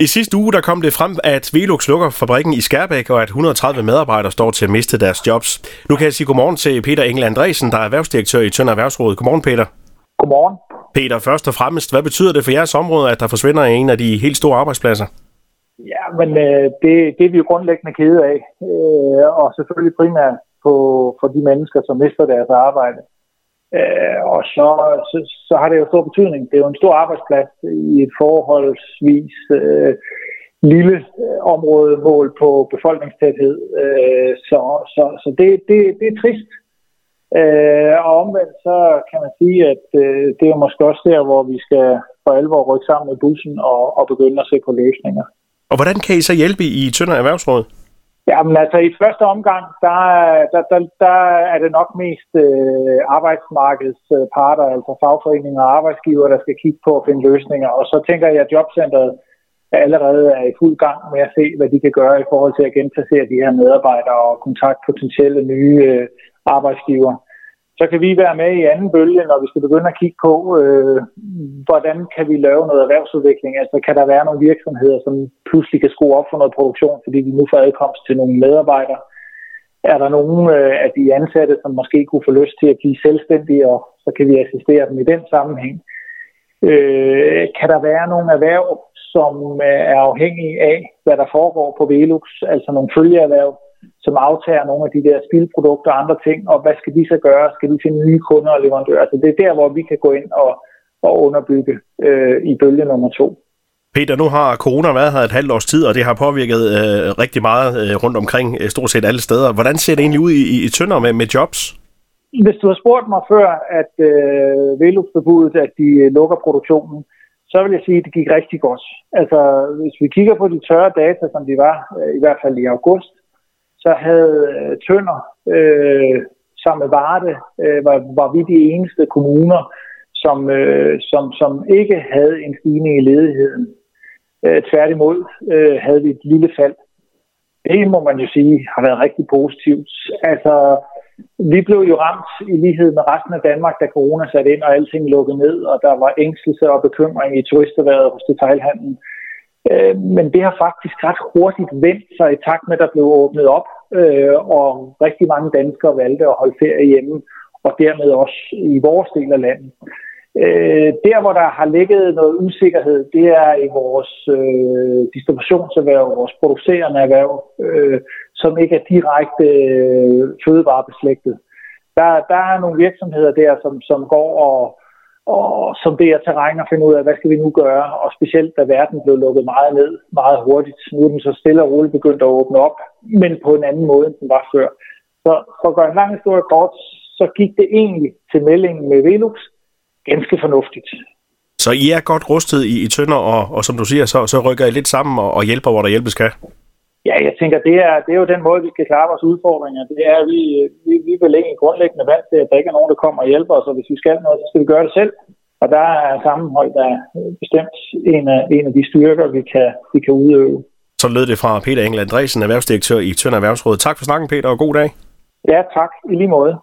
I sidste uge der kom det frem, at Velux lukker fabrikken i Skærbæk, og at 130 medarbejdere står til at miste deres jobs. Nu kan jeg sige godmorgen til Peter Engel Andresen, der er erhvervsdirektør i Tønder Erhvervsråd. Godmorgen, Peter. Godmorgen. Peter, først og fremmest, hvad betyder det for jeres område, at der forsvinder en af de helt store arbejdspladser? Ja, men øh, det, det er vi jo grundlæggende kede af, øh, og selvfølgelig primært på, for de mennesker, som mister deres arbejde. Øh, og så, så, så har det jo stor betydning. Det er jo en stor arbejdsplads i et forholdsvis øh, lille øh, område mål på befolkningstæthed. Øh, så så, så det, det, det er trist. Øh, og omvendt så kan man sige, at øh, det er måske også der, hvor vi skal for alvor rykke sammen med bussen og, og begynde at se på løsninger. Og hvordan kan I så hjælpe i Tønder Erhvervsråd? Jamen altså i første omgang, der, der, der, der er det nok mest øh, arbejdsmarkedsparter, altså fagforeninger og arbejdsgiver, der skal kigge på at finde løsninger. Og så tænker jeg, at jobcentret allerede er i fuld gang med at se, hvad de kan gøre i forhold til at genplacere de her medarbejdere og kontakt potentielle nye øh, arbejdsgiver. Så kan vi være med i anden bølge, når vi skal begynde at kigge på, øh, hvordan kan vi lave noget erhvervsudvikling. Altså kan der være nogle virksomheder, som pludselig kan skrue op for noget produktion, fordi de nu får adkomst til nogle medarbejdere. Er der nogen øh, af de ansatte, som måske kunne få lyst til at blive selvstændige, og så kan vi assistere dem i den sammenhæng. Øh, kan der være nogle erhverv, som øh, er afhængige af, hvad der foregår på Velux, altså nogle følgeerhverv, som aftager nogle af de der spildprodukter og andre ting, og hvad skal de så gøre? Skal de finde nye kunder og leverandører? Altså det er der, hvor vi kan gå ind og, og underbygge øh, i bølge nummer to. Peter, nu har corona været her et halvt års tid, og det har påvirket øh, rigtig meget øh, rundt omkring, øh, stort set alle steder. Hvordan ser det egentlig ud i, i Tønder med, med jobs? Hvis du har spurgt mig før, at øh, Velux-forbudet, at de lukker produktionen, så vil jeg sige, at det gik rigtig godt. Altså, hvis vi kigger på de tørre data, som de var, øh, i hvert fald i august, så havde øh, Tønder øh, sammen med Varde, øh, var, var vi de eneste kommuner, som, øh, som, som ikke havde en stigning i ledigheden. Øh, tværtimod øh, havde vi et lille fald. Det må man jo sige har været rigtig positivt. Altså, vi blev jo ramt i lighed med resten af Danmark, da corona satte ind, og alting lukkede ned, og der var ængstelse og bekymring i turisterværet hos detailhandlen. Øh, Øh, men det har faktisk ret hurtigt vendt sig i takt med, at der blev åbnet op, øh, og rigtig mange danskere valgte at holde ferie hjemme, og dermed også i vores del af landet. Øh, der, hvor der har ligget noget usikkerhed, det er i vores øh, distributionserhverv, vores producerende erhverv, øh, som ikke er direkte øh, fødevarebeslægtet. Der, der er nogle virksomheder der, som, som går og og som det er terræn og finde ud af, hvad skal vi nu gøre, og specielt da verden blev lukket meget ned, meget hurtigt. Nu er den så stille og roligt begyndt at åbne op, men på en anden måde, end den var før. Så for at gøre en lang historie kort, så gik det egentlig til meldingen med Velux ganske fornuftigt. Så I er godt rustet i, i Tønder, og, og som du siger, så, så rykker I lidt sammen og, og hjælper, hvor der hjælpes kan? Ja, jeg tænker, det er, det er jo den måde, vi skal klare vores udfordringer. Det er, at vi, vi, vi vil lægge grundlæggende vand til, at der ikke er nogen, der kommer og hjælper os, og hvis vi skal noget, så skal vi gøre det selv. Og der er sammenhold, der er bestemt en af, en af de styrker, vi kan, vi kan udøve. Så lød det fra Peter Engel Andresen, erhvervsdirektør i Tønder Erhvervsråd. Tak for snakken, Peter, og god dag. Ja, tak. I lige måde.